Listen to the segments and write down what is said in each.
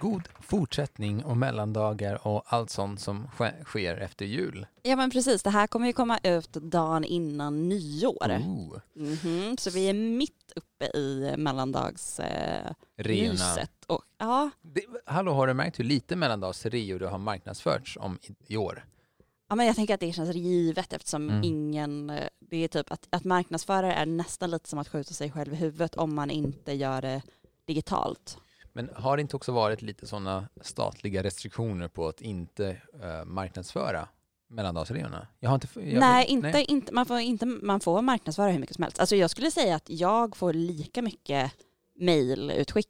God fortsättning och mellandagar och allt sånt som ske- sker efter jul. Ja men precis, det här kommer ju komma ut dagen innan nyår. Oh, Mhm, Så vi är mitt uppe i mellandagsmyset. och, ja, Det, hallå, har du märkt hur lite mellandagsreor det har marknadsförts om i, i år? ja, men jag tänker att det känns givet eftersom Mm. ingen, eh, det är typ att, att marknadsföra är nästan lite som att skjuta sig själv i huvudet om man inte gör det digitalt. Men har det inte också varit lite sådana statliga restriktioner på att inte uh, marknadsföra mellandagsreorna? Jag har inte... Jag, nej, inte, Inte, man, får inte, man får marknadsföra hur mycket som helst. Alltså jag skulle säga att jag får lika mycket mejlutskick,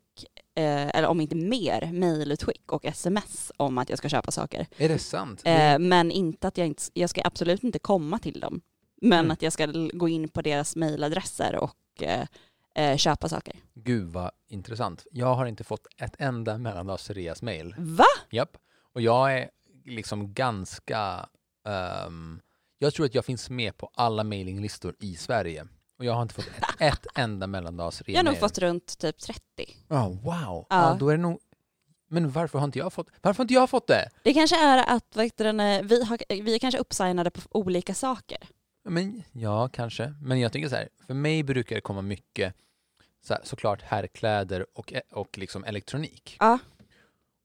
eh, eller om inte mer, mejlutskick och sms om att jag ska köpa saker. Är det sant? Eh, men inte att jag inte, jag ska absolut inte komma till dem. Men Mm. att jag ska gå in på deras mejladresser och eh, eh, köpa saker. Gud vad intressant. Jag har inte fått ett enda mellandagsreas mail. Va? Japp. Och jag är liksom ganska... ehm, jag tror att jag finns med på alla mailinglistor i Sverige. Och jag har inte fått ett, ett enda mellandagsrea Jag har nog fått runt typ 30. Ja, wow. Ja. Ja. då är det nog... Men varför har inte jag fått... Varför har inte jag fått det? Det kanske är att vi, har, vi är kanske uppsignade på olika saker. Men, ja, kanske. Men jag tycker så här, för mig brukar det komma mycket så här, såklart herrkläder och, och liksom elektronik. Ja.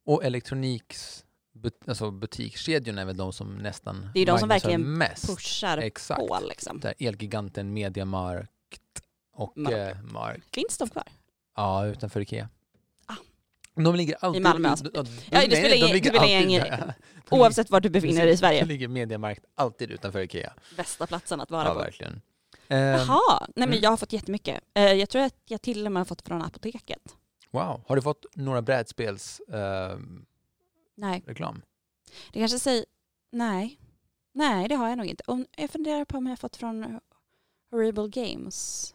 Och elektroniks but, alltså butikskedjorna är väl de som nästan Det är de som verkligen mest. Pushar Exakt. på liksom. Där Elgiganten, Mediamarkt och Mark. eh, Mark. Finns de kvar? Ja, utanför Ikea. De ligger alltid... Malmö, alltså. Ja, Ja, det spelar ingen- det spelar ingen- De Oavsett var du befinner dig i. Sverige. Det ligger Mediamarkt alltid utanför Ikea. Bästa platsen att vara Ja, på. verkligen. Ehm, Jaha, nej men mm. jag har fått jättemycket. Eh, jag tror att jag till och med har fått från apoteket. Wow. Har du fått några brädspels ehm, Nej, reklam? det kanske säger... Nej. Nej, det har jag nog inte. Om, jag funderar på om jag har fått från Horrible Games.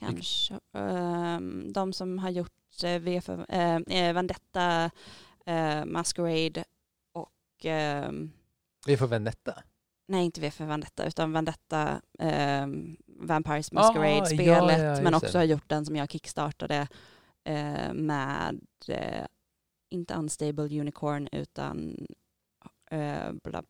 Kanske. Ehm, de som har gjort uh, VF, eh, eh, Vendetta, eh, Masquerade och... Vi får Vendetta. nej, inte VF Vendetta, utan Vendetta, um, Vampires Masquerade-spelet. ja, ja, men också har gjort den som jag kickstartade eh, med, eh, inte Unstable Unicorn, utan eh, bla,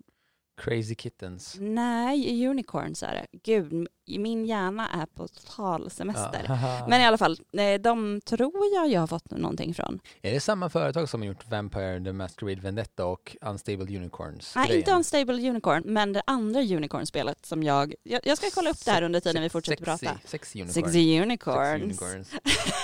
Crazy Kittens. nej, Unicorns är det. Gud, min hjärna är på total semester. Ja. Men i alla fall, eh, de tror jag jag har fått någonting från. Är det samma företag som har gjort Vampire the Masquerade Vendetta och Unstable Unicorns? Nej, inte? Unstable Unicorn, men det andra Unicorn-spelet som jag... Jag, jag ska kolla upp det här under tiden vi fortsätter Sexy- prata. Sexy unicorn. Sexy Unicorns. Sexy unicorns.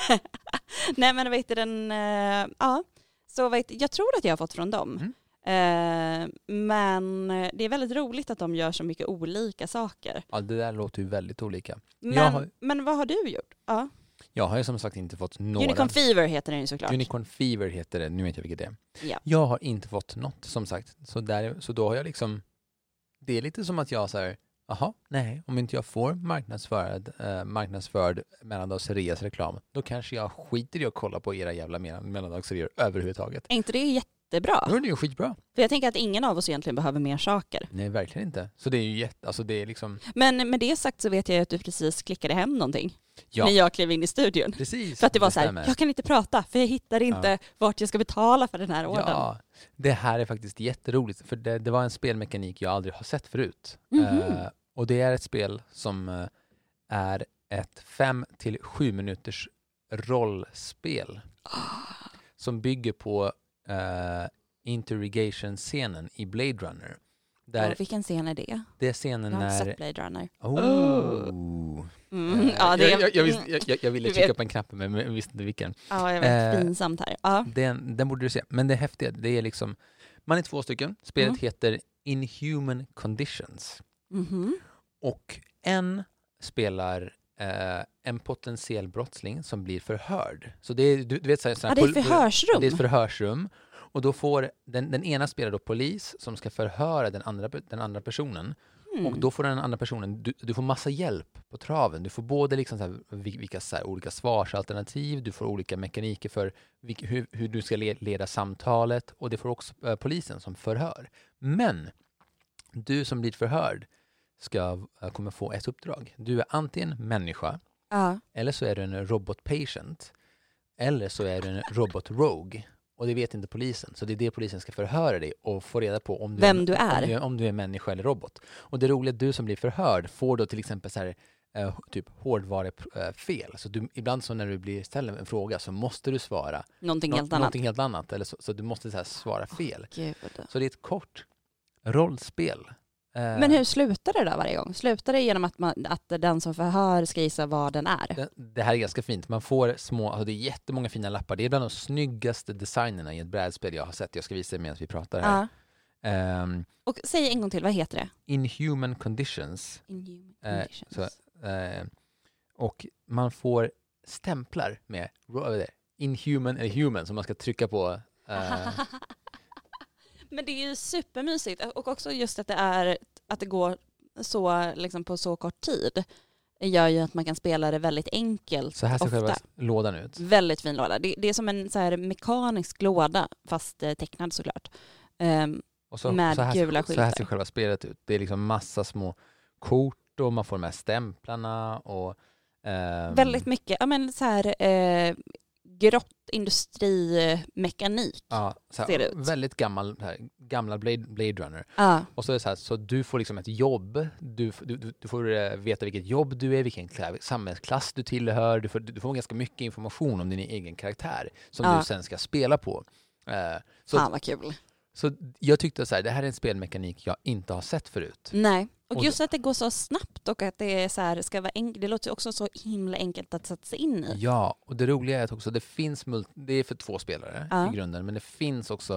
Nej men vet du den, eh, ja. Så vet, jag tror att jag har fått från dem. Mm. Eh, men det är väldigt roligt att de gör så mycket olika saker. Ja, det där låter ju väldigt olika. Men, har- men vad har du gjort? Ja. Jag har ju som sagt inte fått några. Unicorn Fever heter den ju såklart. Unicorn Fever heter det, nu vet jag vilket det är. Ja. Jag har inte fått något som sagt. Så, där, så då har jag liksom, det är lite som att jag säger, jaha, nej, om inte jag får marknadsförd, eh, marknadsförd mellandagsreas reklam, då kanske jag skiter i att kolla på era jävla mellan- mellandagsreor överhuvudtaget. Är inte det jättebra? Är det ju skitbra. För jag tänker att ingen av oss egentligen behöver mer saker. Nej, verkligen inte. Så det är ju jätte, alltså det är liksom, Men med det sagt så vet jag att du precis klickade hem någonting ja, när jag klev in i studion. precis. För att det var så här, jag kan inte prata för jag hittar inte vart jag ska betala för den här ordern. Ja, det här är faktiskt jätteroligt, för det, det var en spelmekanik jag aldrig har sett förut. Mhm. Eh, och det är ett spel som eh, är ett fem till sju minuters rollspel som bygger på uh, interrogation-scenen i Blade Runner. Där Ja, vilken scen är det? det är scenen Jag har när... sett Blade Runner. Oh. Mm, Eh, ja, det jag, jag, jag, visste, mm, jag, jag ville trycka på en knapp men jag visste inte vilken. ja, jag vet. eh, Pinsamt här. Ja. Den, den borde du se. Men det häftiga, det är liksom, man är två stycken. Spelet Mm. heter Inhuman Conditions. Mhm. Och en spelar eh, en potentiell brottsling som blir förhörd. Så det är, du, du vet, så här, Ja, det är förhörsrum. Det är ett förhörsrum. Och då får den, den ena spelar då polis som ska förhöra den andra, den andra personen. Mm. Och då får den andra personen, du, du får massa hjälp på traven. Du får både liksom så här, vilka så här, olika svarsalternativ, du får olika mekaniker för vilk, hur, hur du ska le, leda samtalet och det får också eh, polisen som förhör. Men du som blir förhörd ska, eh, kommer få ett uppdrag. Du är antingen människa, Ja. eller så är du en robot patient, eller så är du en robot rogue. Och det vet inte polisen, så det är det polisen ska förhöra dig och få reda på om du, Vem du Om är. du, om du är människa eller robot. Och det roliga är att du som blir förhörd får då till exempel så här, eh, typ hårdvarefel. Så du, ibland så när du blir ställd en fråga så måste du svara Någonting nå- helt annat. någonting helt annat. Eller så, så du måste så svara fel. Gud. Så det är ett kort rollspel. Eh, Men hur slutar det då varje gång? Slutar det genom att, man, att den som förhör ska gissa vad den är? Det, det här är ganska fint. Man får små, alltså det är jättemånga fina lappar. Det är bland de snyggaste designerna i ett brädspel jag har sett. Jag ska visa er medan vi pratar här. Ja. Ehm, Och säg en gång till, vad heter det? Inhuman conditions. Inhuman Eh, conditions. Eh, och man får stämplar med det? inhuman eller human som man ska trycka på. Men det är ju supermysigt och också just att det är att det går så liksom på så kort tid gör ju att man kan spela det väldigt enkelt så här ser ofta. själva lådan ut. Väldigt fin låda. Det, det är som en så här mekanisk låda fast eh, tecknad såklart. Ehm, Och så, Med så, här, gula så här ser skyltar. själva spelet ut. Det är liksom massa små kort och man får de här stämplarna och ehm, väldigt mycket, ja men så här eh, grått industrimekanik. ja, så här, ser det ut. väldigt gammal, här, gamla Blade, Blade Runner. Ja. Och så är det så här, så du får liksom ett jobb, du, du, du- får eh, veta vilket jobb du är, vilken kla- samhällsklass du tillhör, du får, du får ganska mycket information om din egen karaktär som Ja. du sen ska spela på. Eh, så, Fan vad kul. Så jag tyckte så här, det här är en spelmekanik jag inte har sett förut. Nej, och Och just att det går så snabbt och att det är så här, ska vara enkelt, det låter också så himla enkelt att sätta sig in i. Ja, och det roliga är att också det finns, det är för två spelare Ja. i grunden, men det finns också,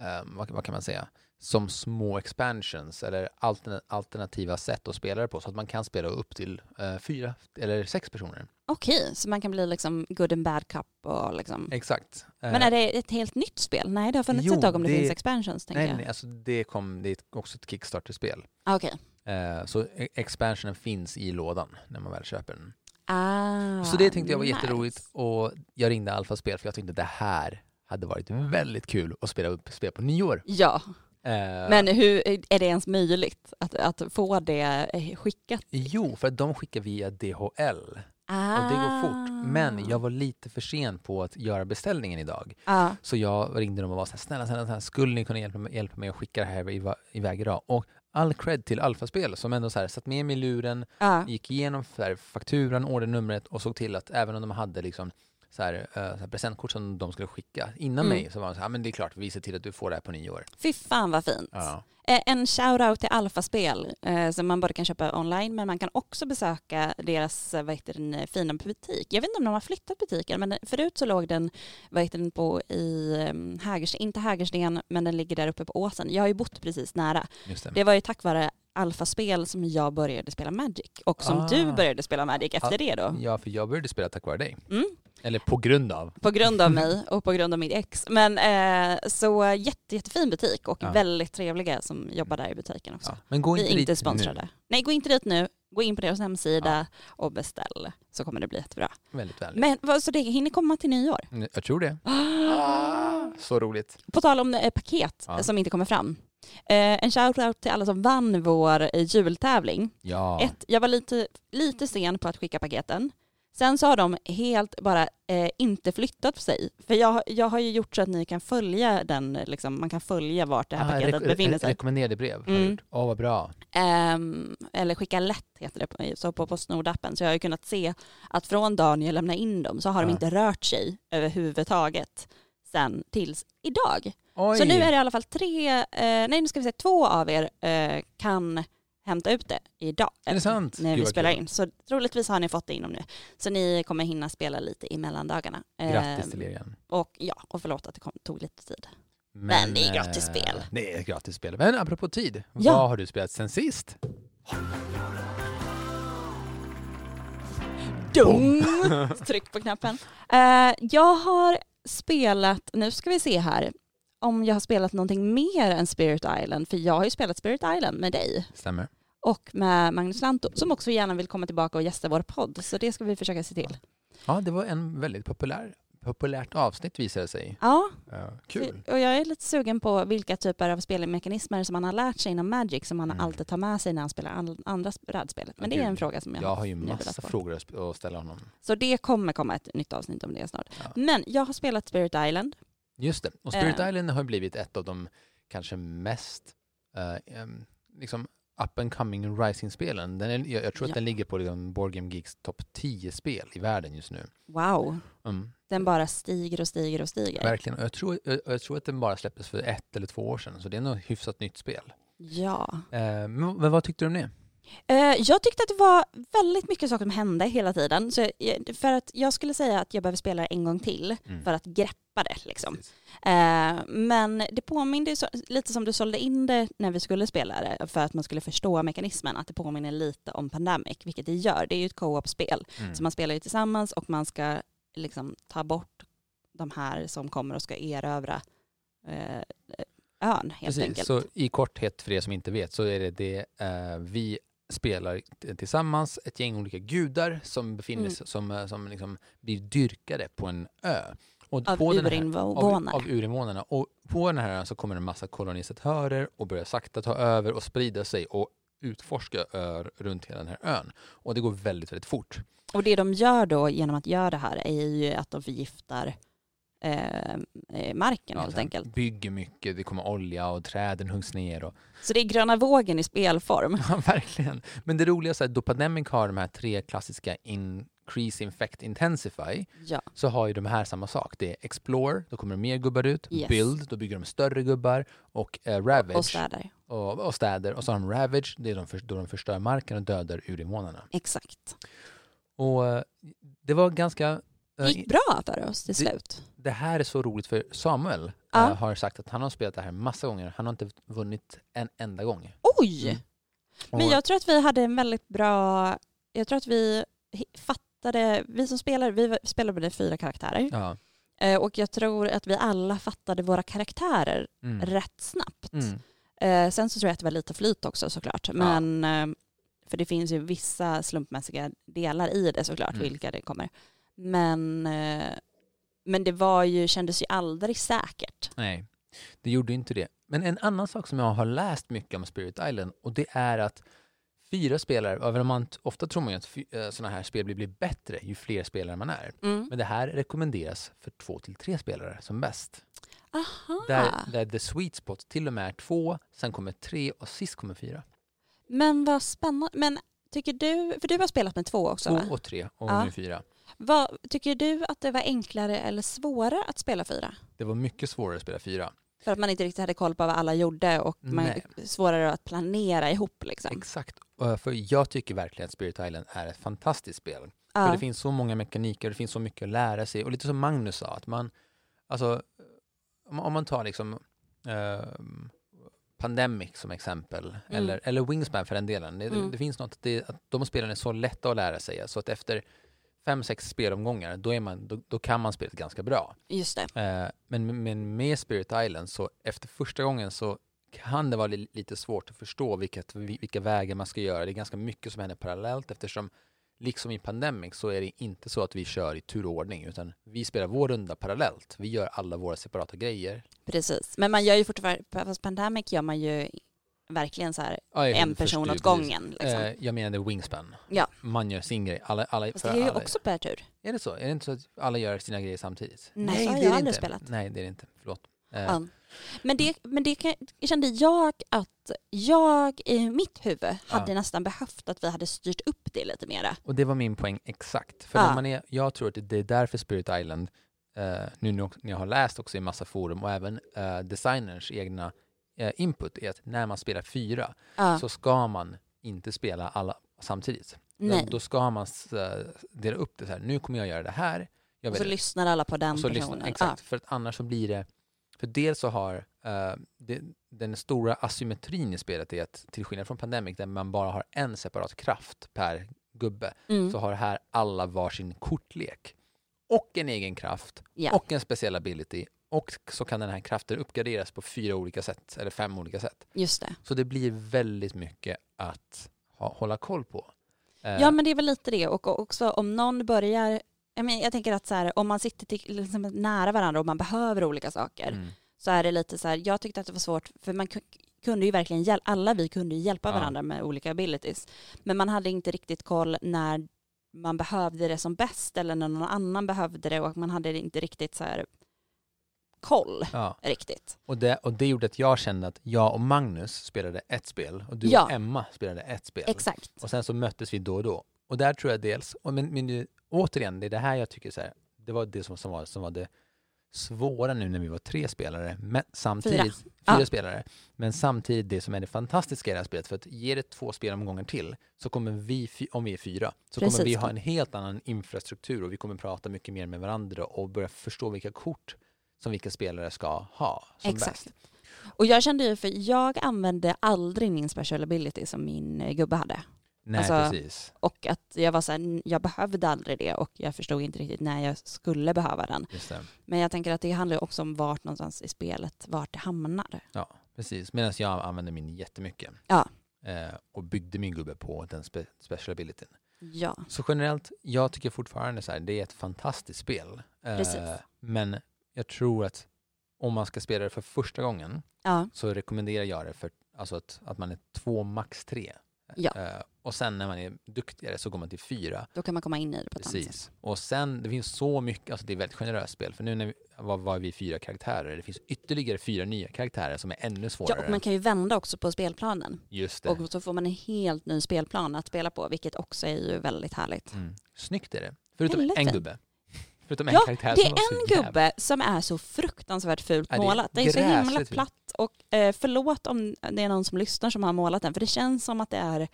eh, vad, vad kan man säga, som små expansions eller altern- alternativa sätt att spela det på så att man kan spela upp till eh, fyra eller sex personer. Okej, så man kan bli liksom good and bad cup och liksom. Exakt. Eh, Men är det ett helt nytt spel? Nej, det har funnits Jo, ett tag om det, det- finns expansions tänker nej, jag. nej, alltså det, kom, det är också ett Kickstarter-spel. Okej. Eh, så e- expansionen finns i lådan när man väl köper den. Ah, så det tyckte jag var nice. jätteroligt och jag ringde Alfa Spel för jag tyckte det här hade varit väldigt kul att spela upp spel på nyår. Ja, Eh, men hur är det ens möjligt att, att få det eh, skickat? Jo, för de skickar via DHL Ah. och det går fort. Men jag var lite för sen på att göra beställningen idag. Ah, Så jag ringde dem och var så här, snälla, snälla, snälla skulle ni kunna hjälpa mig, hjälpa mig att skicka det här iväg idag? Och all cred till Alfaspel som ändå så här, satt med mig i luren, ah. gick igenom fakturan, ordernumret och såg till att även om de hade liksom så här, eh, så här presentkort som de skulle skicka innan Mm. mig så var de så här, "Ja, men det är klart, vi ser till att du får det här på nyår. Fy fan vad fint. Ja. Eh, En shout-out till Alfaspel eh, som man både kan köpa online men man kan också besöka deras vad heter den, fina butik. Jag vet inte om de har flyttat butiken men förut så låg den, vad heter den på i um, Hägers, inte Hägersten men den ligger där uppe på åsen. Jag har ju bott precis nära. Det. Det var ju tack vare Alfaspel som jag började spela Magic och som Ah. du började spela Magic efter Ah. det då. Ja, för jag började spela tack vare dig. Mm. Eller på grund av. På grund av mig och på grund av mitt ex. Men eh, så jätte, jättefin butik och Ja. väldigt trevliga som jobbar där i butiken också. Ja. Men gå Vi inte är inte dit sponsrade. nu. Nej, gå inte dit nu. Gå in på deras hemsida och beställ så kommer det bli jättebra. Väldigt vänligt. Men så det hinner komma till nyår? Jag tror det. Ah, så roligt. På tal om eh, paket Ja. som inte kommer fram. Eh, en shoutout till alla som vann vår eh, jultävling. Ja. Ett, jag var lite, lite sen på att skicka paketen. Sen så har de helt bara eh, inte flyttat på sig. För jag, jag har ju gjort så att ni kan följa den, liksom, man kan följa vart det här Ah, paketet rek- befinner re- sig. Rekommenderade brev. har du Mm. Åh, vad bra. Ehm, eller skicka lätt heter det på, så på Postnord-appen. Så jag har ju kunnat se att från dagen jag lämnade in dem så har de Ja. inte rört sig överhuvudtaget sen tills idag. Oj. Så nu är det i alla fall tre, eh, nej nu ska vi säga två av er eh, kan hämta ut det idag. Är det sant? När vi spelar kul. in. Så troligtvis har ni fått det inom nu. Så ni kommer hinna spela lite i mellandagarna. Grattis Ehm, till er igen. Och ja, och förlåt att det kom, tog lite tid. Men det är gratis eh, spel. Det är gratis spel. Men apropå tid, Ja. vad har du spelat sen sist? Dum! Tryck på knappen. Eh, jag har spelat, nu ska vi se här, om jag har spelat någonting mer än Spirit Island, för jag har ju spelat Spirit Island med dig Stämmer. och med Magnus Lantto som också gärna vill komma tillbaka och gästa vår podd, så det ska vi försöka se till. Ja, det var en väldigt populär, populärt avsnitt visade det sig. Ja, Ja, kul. och jag är lite sugen på vilka typer av spelmekanismer som han har lärt sig inom Magic som han Mm. alltid tar med sig när han spelar an- andra brädspel. Men det är en fråga som jag, Jag har ju massa frågor att ställa honom. Så det kommer komma ett nytt avsnitt om det snart. Ja. Men jag har spelat Spirit Island. Just det. Och Spirit Eh. Island har blivit ett av de kanske mest eh, em, liksom up and coming rising-spelen. Den är, jag, jag tror Ja. att den ligger på liksom Board Game Geeks topp 10-spel i världen just nu. Wow, Mm, den bara stiger och stiger och stiger. verkligen. Och jag tror, jag, jag tror att den bara släpptes för ett eller två år sedan, så det är nog hyfsat nytt spel. Ja. Eh, men, men vad tyckte du om det? Eh, jag tyckte att det var väldigt mycket saker som hände hela tiden. Så för att jag skulle säga att jag behöver spela en gång till Mm. för att greppa det. Liksom. Eh, men det påminner lite som du sålde in det när vi skulle spela det för att man skulle förstå mekanismen, att det påminner lite om Pandemic, vilket det gör. Det är ju ett co-op-spel, Mm. så man spelar ju tillsammans och man ska liksom ta bort de här som kommer och ska erövra eh, ön helt Precis, enkelt. så i korthet för er som inte vet så är det det eh, vi spelar tillsammans ett gäng olika gudar som befinner Mm. som, eh, som liksom blir dyrkade på en ö. Och Av på urinvånare. Av, av urinvånarna. Och på den här ön så kommer en massa kolonisatörer och börjar sakta ta över och sprida sig och utforska öar runt hela den här ön. Och det går väldigt, väldigt fort. Och det de gör då genom att göra det här är ju att de förgiftar eh, eh, marken Ja, helt enkelt. Bygger mycket, det kommer olja och träden huggs ner. Och, Så det är gröna vågen i spelform. Ja, verkligen. Men det roliga är att då Pandemic har de här tre klassiska Increase, Infect, Intensify Ja, så har ju de här samma sak. Det är Explore, då kommer det mer gubbar ut. Yes. Build, då bygger de större gubbar. Och eh, Ravage, och städer. och, och städer. Och så har de Ravage, det är de för, då de förstör marken och dödar urinvånarna. Exakt. Och eh, det var ganska... Det eh, gick bra för oss till det- slut. Det här är så roligt för Samuel Ja. eh, har sagt att han har spelat det här massa gånger. Han har inte vunnit en enda gång. Oj! Mm. Men jag tror att vi hade en väldigt bra... Jag tror att vi fattade... Vi som spelar, vi spelade med fyra karaktärer. Ja. Eh, Och jag tror att vi alla fattade våra karaktärer Mm. rätt snabbt. Mm. Eh, sen så tror jag att det var lite flyt också såklart. Men, eh, för det finns ju vissa slumpmässiga delar i det såklart, Mm. vilka det kommer. Men, eh, men det var ju, kändes ju aldrig säkert. Nej, det gjorde inte det. Men en annan sak som jag har läst mycket om Spirit Island och det är att fyra spelare, även om man ofta tror man att eh, sådana här spel blir, blir bättre ju fler spelare man är. Mm. Men det här rekommenderas för två till tre spelare som bäst. Aha. Där, där the sweet spot till och med är två, sen kommer tre och sist kommer fyra. Men vad spännande. Men tycker du, för du har spelat med två också Två och tre och Ja. nu fyra. Vad, tycker du att det var enklare eller svårare att spela fyra? Det var mycket svårare att spela fyra. För att man inte riktigt hade koll på vad alla gjorde och man, svårare att planera ihop liksom. Exakt. Eh, För jag tycker verkligen att Spirit Island är ett fantastiskt spel. För Ja. det finns så många mekaniker, det finns så mycket att lära sig. Och lite som Magnus sa, att man, alltså, om, man tar liksom ehm, Pandemic som exempel, Mm. eller, eller Wingspan för den delen. Det, Mm. det finns något att, det, att de spelen är så lätta att lära sig. Så att efter fem, sex spelomgångar, då, är man, då, då kan man spelet ganska bra. Just det. Eh, men, men med Spirit Island, så efter första gången så kan det vara li, lite svårt att förstå vilket, vilka vägar man ska göra. Det är ganska mycket som händer parallellt eftersom liksom i Pandemic så är det inte så att vi kör i turordning utan vi spelar vår runda parallellt. Vi gör alla våra separata grejer. Precis. Men man gör ju fortfarande, fast Pandemic gör man ju verkligen så här Ja, en person åt gången. Liksom. Eh, jag menade Wingspan. Ja. Man gör sin grej. Alla, alla, Fast för det är ju alla, också per tur. Är det så? Är det inte så att alla gör sina grejer samtidigt? Nej, så har det jag aldrig inte. spelat. Nej, det är det inte. Förlåt. Ja. Men det, men det kan, kände jag att jag i mitt huvud hade nästan behövt att vi hade styrt upp det lite mera. Och det var min poäng exakt. För Ja. när man är, jag tror att det är därför Spirit Island, eh, nu när jag- när jag har läst också i massa forum och även eh, designers egna eh, input, är att när man spelar fyra Ja. så ska man inte spela alla samtidigt. Nej. Då, ska man eh, dela upp det så här, nu kommer jag göra det här. Jag Och så vet- lyssnar alla på den och så personen. lyssna, exakt, för att annars så blir det, för dels så har eh, det, den stora asymmetrin i spelet är att till skillnad från Pandemic där man bara har en separat kraft per gubbe Ja. Mm. så har här alla varsin kortlek och en egen kraft Ja. och en speciell ability och så kan den här kraften uppgraderas på fyra olika sätt, eller fem olika sätt. Just det. Så det blir väldigt mycket att ha, hålla koll på. Eh, Ja men det är väl lite det och också om någon börjar, jag, men, jag tänker att så här, om man sitter till, liksom nära varandra och man behöver olika saker mm, så är det lite så här, jag tyckte att det var svårt för man ku- kunde ju verkligen hjälpa, alla vi kunde ju hjälpa Ja. varandra med olika abilities. Men man hade inte riktigt koll när man behövde det som bäst eller när någon annan behövde det och man hade inte riktigt så här koll ja. riktigt. och, det, och det gjorde att jag kände att jag och Magnus spelade ett spel och du Ja. och Emma spelade ett spel. Exakt. Och sen så möttes vi då och då. Och där tror jag dels, och men, men återigen, det är det här jag tycker så här, det var det som, som, var, som var det svåra nu när vi var tre spelare, men samtidigt, Fyra. fyra, Ja. spelare, men samtidigt det som är det fantastiska i det här spelet, för att ge det två spelomgångar till, så kommer vi, om vi är fyra, så kommer Precis. vi ha en helt annan infrastruktur och vi kommer prata mycket mer med varandra och börja förstå vilka kort som vilka spelare ska ha som Exakt. bäst. Och jag kände ju, för jag använde aldrig min special ability som min eh, gubbe hade. Nej, Alltså, precis. Och att jag var så här, "N- jag behövde aldrig det och jag förstod inte riktigt när jag skulle behöva den. Men jag tänker att det handlar också om vart någonstans i spelet, vart det hamnar. Ja, precis. Medan jag använde min jättemycket. Ja. Eh, och byggde min gubbe på den spe- special abilityn. Ja, Så generellt, jag tycker fortfarande så här, det är ett fantastiskt spel. Eh, Precis. Men jag tror att om man ska spela det för första gången ja, så rekommenderar jag det för alltså att, att man är två, max tre. Ja. Eh, och sen när man är duktigare så går man till fyra. då kan man komma in i det på ett annat sätt. Precis. Och sen, det finns så mycket, alltså det är väldigt generöst spel. För nu när vi, var, var vi fyra karaktärer, det finns ytterligare fyra nya karaktärer som är ännu Ja, svårare. och man kan ju vända också på spelplanen. Just det. Och så får man en helt ny spelplan att spela på, vilket också är ju väldigt härligt. Mm. Snyggt är det. Förutom en gubbe. Förutom en Ja, karaktär Det är en jävla- gubbe som är så fruktansvärt fult Ja, det är målat. Det är så himla platt och eh, förlåt om det är någon som lyssnar som har målat den, för det känns som att det är...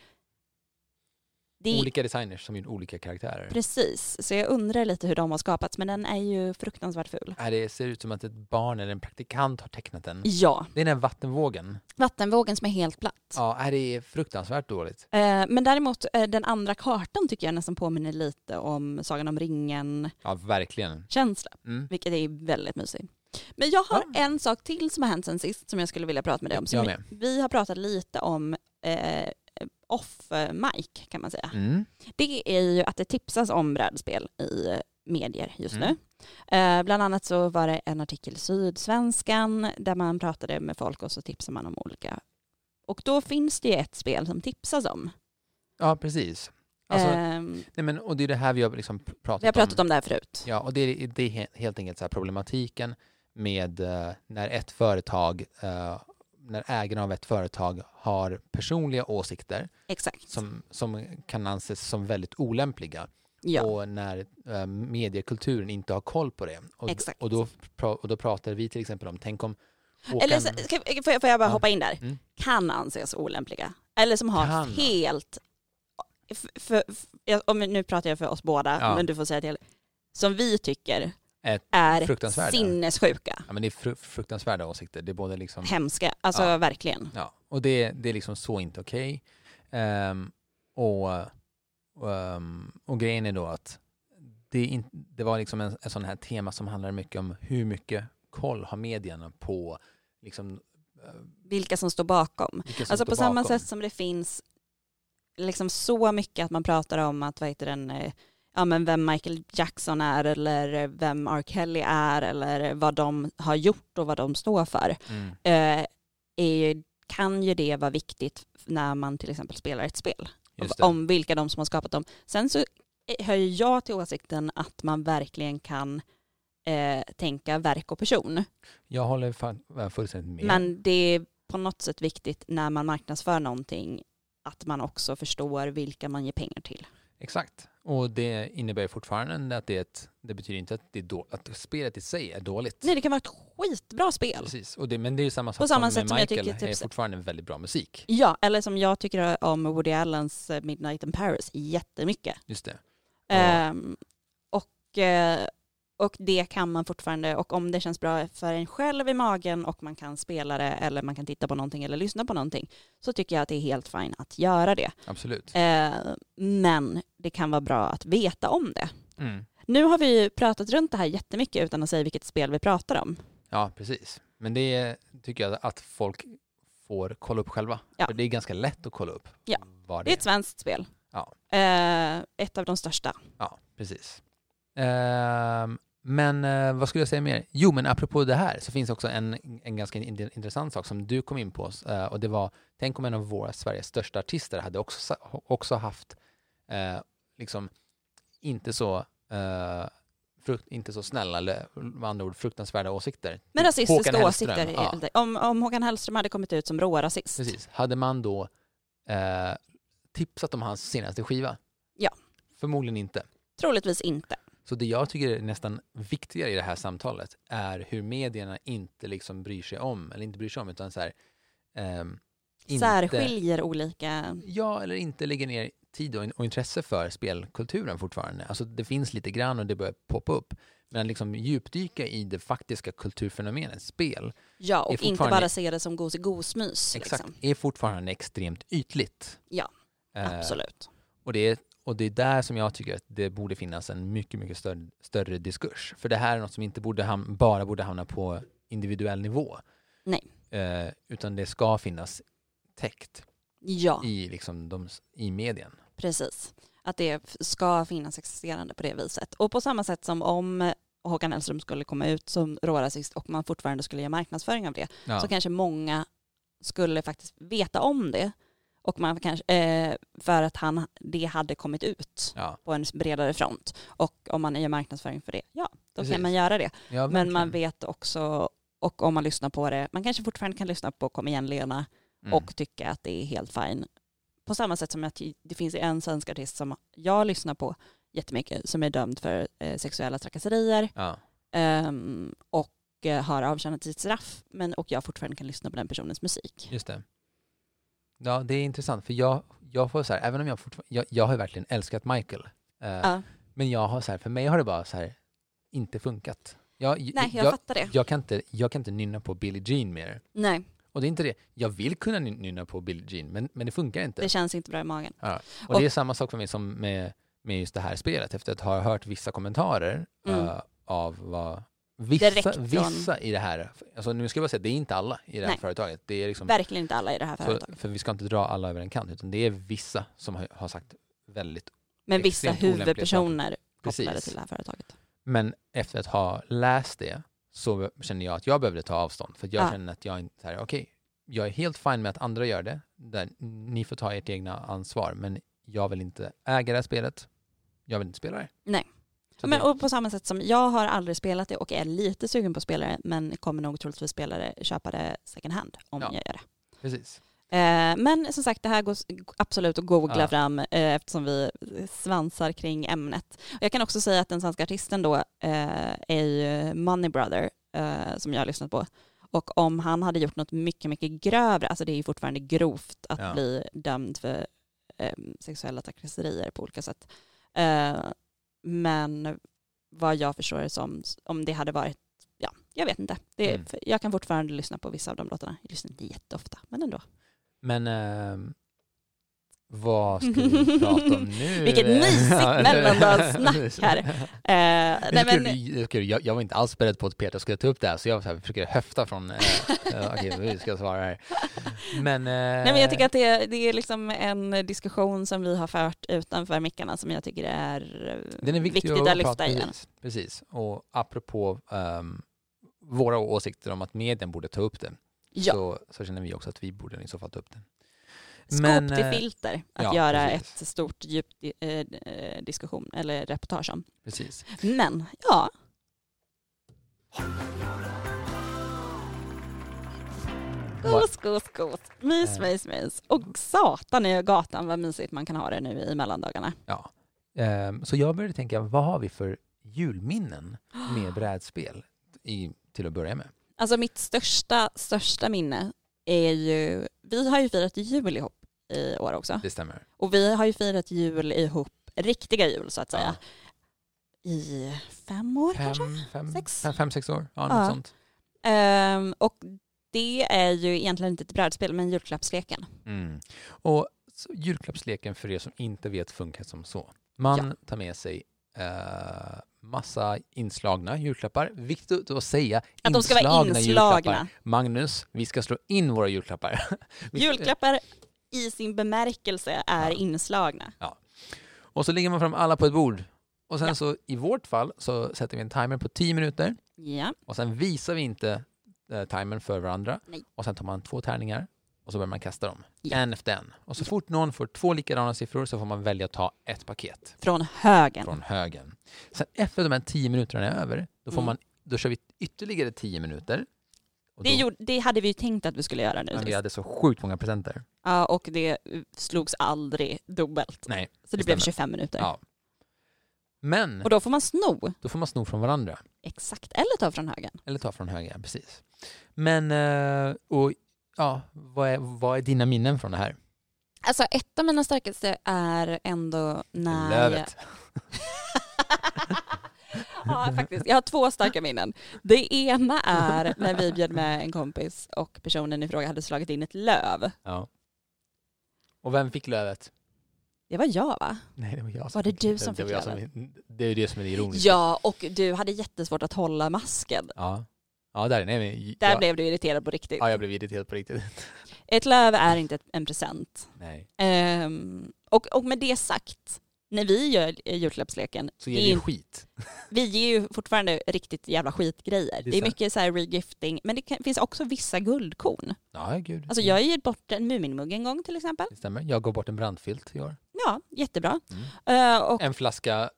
Det är Olika designers som gjorde olika karaktärer. Precis, så jag undrar lite hur de har skapats, men den är ju fruktansvärt ful. Ja, det ser ut som att ett barn eller en praktikant har tecknat den. Ja, Det är den här vattenvågen. vattenvågen som är helt platt. Ja, det är fruktansvärt dåligt. Eh, men däremot eh, den andra kartan tycker jag nästan påminner lite om Sagan om ringen-känsla, Ja, verkligen. Mm. Mm. vilket är väldigt mysigt. Men jag har Ja. en sak till som har hänt sen sist som jag skulle vilja prata med dig om. Som Jag vi, med. vi har pratat lite om eh, off-mic kan man säga. Mm. Det är ju att det tipsas om brädspel i eh, medier just Mm. nu. Eh, bland annat så var det en artikel i Sydsvenskan där man pratade med folk och så tipsade man om olika. Och då finns det ju ett spel som tipsas om. Ja, precis. Alltså, Ehm, nej, men, och det är det här vi har liksom pr- pratat vi har pratat om det här förut. Ja, och det är, det är he- helt enkelt så problematiken med eh, när ett företag, eh, när ägarna av ett företag har personliga åsikter Exakt. som, som kan anses som väldigt olämpliga ja. och när eh, mediekulturen inte har koll på det. Och, Exakt. och, då, och då pratar vi till exempel om, tänk om Håkan, Eller så, ska, får, jag, får jag bara Ja. hoppa in där? Mm. Kan anses olämpliga. Eller som har Kan. helt... För, för, för, om, nu pratar jag för oss båda, Ja. men du får säga till. Som vi tycker Är fruktansvärda. sinnessjuka. ja, men det är fru- fruktansvärda åsikter, det är både liksom Hemska. Alltså Ja. verkligen. Ja, och det, det är liksom så inte okej. Ehm, och, ehm, och grejen är då att det, är in, det var liksom en, en sån här tema som handlar mycket om hur mycket koll har medierna på liksom, eh, Vilka som står bakom. som Alltså står på samma bakom. sätt som det finns liksom så mycket att man pratar om att vad heter den, eh, ja, men vem Michael Jackson är eller vem R. Kelly är eller vad de har gjort och vad de står för. Mm, eh, är, kan ju det vara viktigt när man till exempel spelar ett spel. Om vilka de som har skapat dem. Sen så eh, ju jag till åsikten att man verkligen kan eh, tänka verk och person. Jag håller fan, fullständigt med. Men det är på något sätt viktigt när man marknadsför någonting att man också förstår vilka man ger pengar till. Exakt. Och det innebär fortfarande att det, är ett, det betyder inte att, det är då, att spelet i sig är dåligt. Nej, det kan vara ett skitbra spel. Precis. Och det, men det är ju samma sak På samma som sätt med som jag Michael, tycker typ är fortfarande väldigt bra musik. Ja, eller som jag tycker om Woody Allens eh, Midnight in Paris jättemycket. Just det. Ehm, och, eh, och det kan man fortfarande, och om det känns bra för en själv i magen och man kan spela det eller man kan titta på någonting eller lyssna på någonting så tycker jag att det är helt fint att göra det. Absolut. Eh, men det kan vara bra att veta om det. Mm. Nu har vi ju pratat runt det här jättemycket utan att säga vilket spel vi pratar om. Ja, precis. Men det tycker jag att folk får kolla upp själva. Ja. För det är ganska lätt att kolla upp Ja. Det det är ett svenskt spel. Ja. Eh, ett av de största. Ja, precis. Ehm, men eh, vad skulle jag säga mer? Jo, men apropå det här så finns också en, en ganska in- intressant sak som du kom in på eh, och det var, tänk om en av våra Sveriges största artister hade också, också haft eh, liksom inte så eh, frukt, inte så snälla eller med andra ord fruktansvärda åsikter. Men rasistiska Håkan åsikter. Ja. Om, om Håkan Hellström hade kommit ut som rårasist. precis. Hade man då eh, tipsat om hans senaste skiva? Ja. Förmodligen inte. Troligtvis inte. Så det jag tycker är nästan viktigare i det här samtalet är hur medierna inte liksom bryr sig om, eller inte bryr sig om, utan så här, ehm, inte, Särskiljer olika... Ja, eller inte lägger ner tid och, och intresse för spelkulturen fortfarande. Alltså det finns lite grann och det börjar poppa upp. Men liksom djupdyka i det faktiska kulturfenomenet spel, Ja, och inte bara se det som gos-gosmys. exakt, Liksom. är fortfarande extremt ytligt. Ja, Eh, Absolut. Och det, är, och det är där som jag tycker att det borde finnas en mycket, mycket större, större diskurs. För det här är något som inte borde ham- bara borde hamna på individuell nivå. Nej. Eh, utan det ska finnas täckt Ja, i, liksom de, i medien. precis. Att det ska finnas existerande på det viset. Och på samma sätt som om Håkan Hellström skulle komma ut som rårasist och man fortfarande skulle göra marknadsföring av det Ja. så kanske många skulle faktiskt veta om det och man kanske, eh, för att han, det hade kommit ut ja. på en bredare front. Och om man gör marknadsföring för det, ja, då Precis. kan man göra det. ja Men man vet också, och om man lyssnar på det, man kanske fortfarande kan lyssna på Kom igen Lena Mm. och tycka att det är helt fine. På samma sätt som att det finns en svensk artist som jag lyssnar på jättemycket som är dömd för eh, sexuella trakasserier Ja. ehm, och eh, har avtjänat sitt straff men, och jag fortfarande kan lyssna på den personens musik. Just det. Ja, det är intressant för jag, jag får så här, även om jag fortfarande, jag, jag har verkligen älskat Michael. Eh, Ja. Men jag har så här, för mig har det bara så här inte funkat. Jag, Nej, jag, fattar det. jag, kan inte, jag kan inte nynna på Billie Jean mer. Nej, Och det är inte det, jag vill kunna ny- nynna på Billie Jean, men, men det funkar inte. det känns inte bra i magen. och, det är samma sak för mig som med, med just det här spelet, efter att ha hört vissa kommentarer Mm. eh, av vad vissa, Direkt från- vissa i det här, alltså nu ska jag bara säga, det är inte alla i det här Nej. företaget. Det är liksom, Verkligen inte alla i det här företaget. för vi ska inte dra alla över en kant, utan det är vissa som har, har sagt väldigt Men vissa huvudpersoner Precis. kopplade till det här företaget. Men efter att ha läst det så känner jag att jag behövde ta avstånd. För jag Ja. känner att jag inte, okej, jag är helt fine med att andra gör det. Där ni får ta ert egna ansvar. Men jag vill inte äga det här spelet. Jag vill inte spela det. Nej. Men, och på samma sätt som jag har aldrig spelat det och är lite sugen på att spela det men kommer nog troligtvis spela det, köpa det second hand om Ja. jag gör det. precis. Eh, men som sagt, det här går absolut att googla Ja. fram eh, eftersom vi svansar kring ämnet. Jag kan också säga att den svenska artisten då eh, är ju Money Brother som jag har lyssnat på. Och om han hade gjort något mycket, mycket grövre, alltså det är ju fortfarande grovt att Ja. bli dömd för sexuella trakasserier på olika sätt. Eh, men vad jag förstår det som, om det hade varit, ja, jag vet inte. Det, Mm. Jag kan fortfarande lyssna på vissa av de låtarna. Jag lyssnar inte jätteofta, men ändå. Men ehm, vad ska vi prata om nu? Vilket mysigt mellandagssnack här. Eh, nej, kul, men, kul. Jag, jag var inte alls beredd på att Peter skulle ta upp det här, så jag så här, försöker höfta från, eh, eh, okej, hur ska jag svara här? Men, eh, nej, men jag tycker att det är, det är liksom en diskussion som vi har fört utanför mickarna som jag tycker är, Den är viktig viktigt att lyfta prata, igen. precis, precis. Och apropå ehm, våra åsikter om att medien borde ta upp det, Ja, så, så känner vi också att vi borde i så fall ta upp det. Skop men, till eh, filter att ja, göra precis. ett stort djupt eh, diskussion eller reportage om. Precis. Men ja, gos, gos, gos. Mys, Eh. mys, mys. Och satan i gatan vad mysigt man kan ha det nu i mellandagarna. Ja. Ehm, så jag började tänka, vad har vi för julminnen med brädspel i, till att börja med? Alltså mitt största, största minne är ju, vi har ju firat jul ihop i år också. Det stämmer. Och vi har ju firat jul ihop, riktiga jul så att säga, i fem år kanske? Fem, fem, Sex? fem, fem, sex år? Ja, något Ja. sånt. Ehm, och det är ju egentligen inte ett brädspel men julklappsleken. Mm. Och julklappsleken för er som inte vet funkar som så. Man tar med sig eh, massa inslagna julklappar. Viktigt att säga Att de ska vara inslagna julklappar. Magnus, vi ska slå in våra julklappar. Julklappar i sin bemärkelse är Ja. inslagna. Och så lägger man fram alla på ett bord. Och sen Ja. så i vårt fall så sätter vi en timer på 10 minuter Ja. och sen visar vi inte eh, timern för varandra. Nej. Och sen tar man två tärningar och så börjar man kasta dem. Ja. En efter en. Och så fort någon får två likadana siffror så får man välja att ta ett paket Från högen. från högen. Sen efter de här 10 minuterna är över, då, får Mm. man, då kör vi ytterligare 10 minuter. Det, gjorde, det hade vi ju tänkt att vi skulle göra nu. men vi hade så sjukt många presenter. Ja, och det slogs aldrig dubbelt. Nej. Så det det blev stämmer. 25 minuter. Ja. Men Och då får man sno. då får man sno från varandra. Exakt. Eller ta från högen. Eller ta från höger, precis. Men, eh, och ja, vad är, vad är dina minnen från det här? Alltså ett av mina starkaste är ändå när... Lövet. ja, faktiskt. Jag har två starka minnen. Det ena är när vi bjöd med en kompis och personen i fråga hade slagit in ett löv. Ja. Och vem fick lövet? Det var jag va? Nej, det var jag Var det fick du som fick jag lövet? som, Det är ju det som är det ironiska. Ja, och du hade jättesvårt att hålla masken. Ja, ja där, nej, men, Där ja, blev du irriterad på riktigt. ja, jag blev irriterad på riktigt. Ett löv är inte en present. Nej. Ehm, och, och med det sagt, när vi gör eh, julklappsleken, Så ger är det skit. vi ger ju fortfarande riktigt jävla skitgrejer. Det är Det är mycket så här regifting, men det kan, finns också vissa guldkorn. Ja, gud. Alltså jag har gett bort en Muminmugg en gång till exempel. Det stämmer. Jag går bort en brandfilt i år. Ja, jättebra. Mm. Eh, och En flaska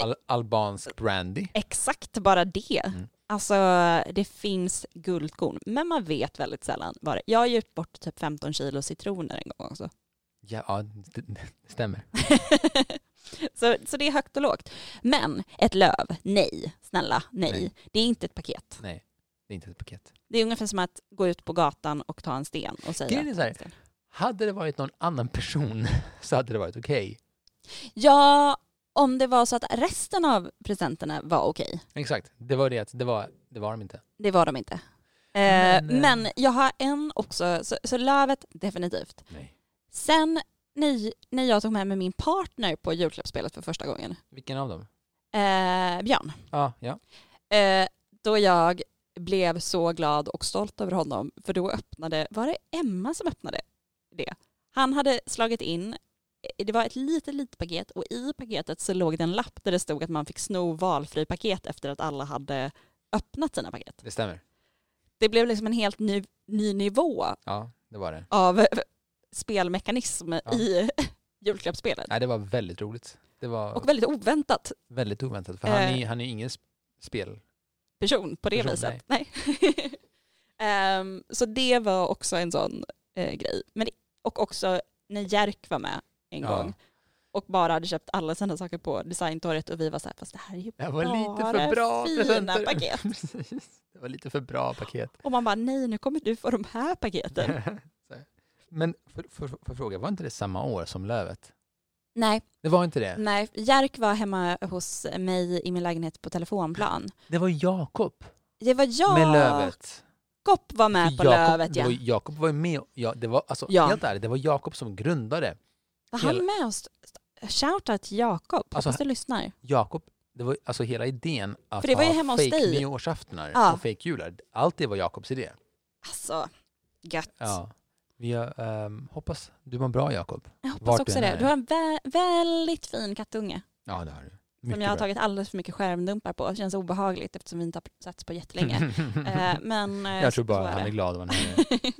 al albansk brandy. exakt bara det. Mm. Alltså det finns guldkorn, men man vet väldigt sällan vad det Jag har gett bort typ 15 kilo citroner en gång också. Ja, ja det, det stämmer. så, så det är högt och lågt. Men ett löv, nej, snälla, nej. Nej. Det är inte ett paket. Nej, det är inte ett paket. Det är ungefär som att gå ut på gatan och ta en sten och säga... Grejen är så här. Hade det varit någon annan person så hade det varit okej. Ja, om det var så att resten av presenterna var okej. Exakt, det var det att det var, det var de inte. Det var de inte. Eh, Men, eh, men jag har en också, så, så lövet definitivt. Nej. Sen när, när jag tog med mig min partner på julklappsspelet för första gången, Vilken av dem? eh, Björn, Ja, ja. eh, då jag blev så glad och stolt över honom, för då öppnade, var det Emma som öppnade det? Han hade slagit in, eh, det var ett litet, litet paket och i paketet så låg det en lapp där det stod att man fick sno valfri paket efter att alla hade öppnat sina paket. Det stämmer. Det blev liksom en helt ny, ny nivå Ja, det var det. av spelmekanism Ja. i julklappsspelet. Nej, det var väldigt roligt. Det var Och väldigt oväntat väldigt oväntat. För han Eh. är, han är ingen sp- spel... person på det Person, viset. Nej. Ehm, så det var också en sån eh, grej. Men det, och också när Jerk var med en Ja. gång och bara hade köpt alla sina saker på designtorget och vi var så här, fast det här är ju Det var lite bara för bra fina presenter. paket. Precis. Det var lite för bra paket. Och man bara, nej nu kommer du få de här paketen. Men för, för, för fråga, var inte det samma år som Lövet? nej, Det var inte det? nej, Jerk var hemma hos mig i min lägenhet på telefonplan. Det var Jakob Det var jag. med Lövet. Jakob var med på Jakob, lövet ja. Jakob var ju med, ja, det var, alltså, Ja. helt ärligt, det var Jakob som grundade. Var han hela- med oss? Shoutout till Jakob, Alltså, hoppas du lyssnar. Jakob, det var alltså hela idén att För det var ju ha hemma hos fake nyårsaftnar Ja. och fake jular. Allt det var Jakobs idé. Alltså, gött. Ja. Vi ehm, hoppas du mår bra Jakob. Jag hoppas Vart också det. Du har en vä- väldigt fin kattunge Ja, det har du. som Mycket jag har tagit alldeles för mycket skärmdumpar på. Det känns obehagligt eftersom vi inte har setts på jättelänge. Eh, men, eh, Jag tror bara är han är glad av han är.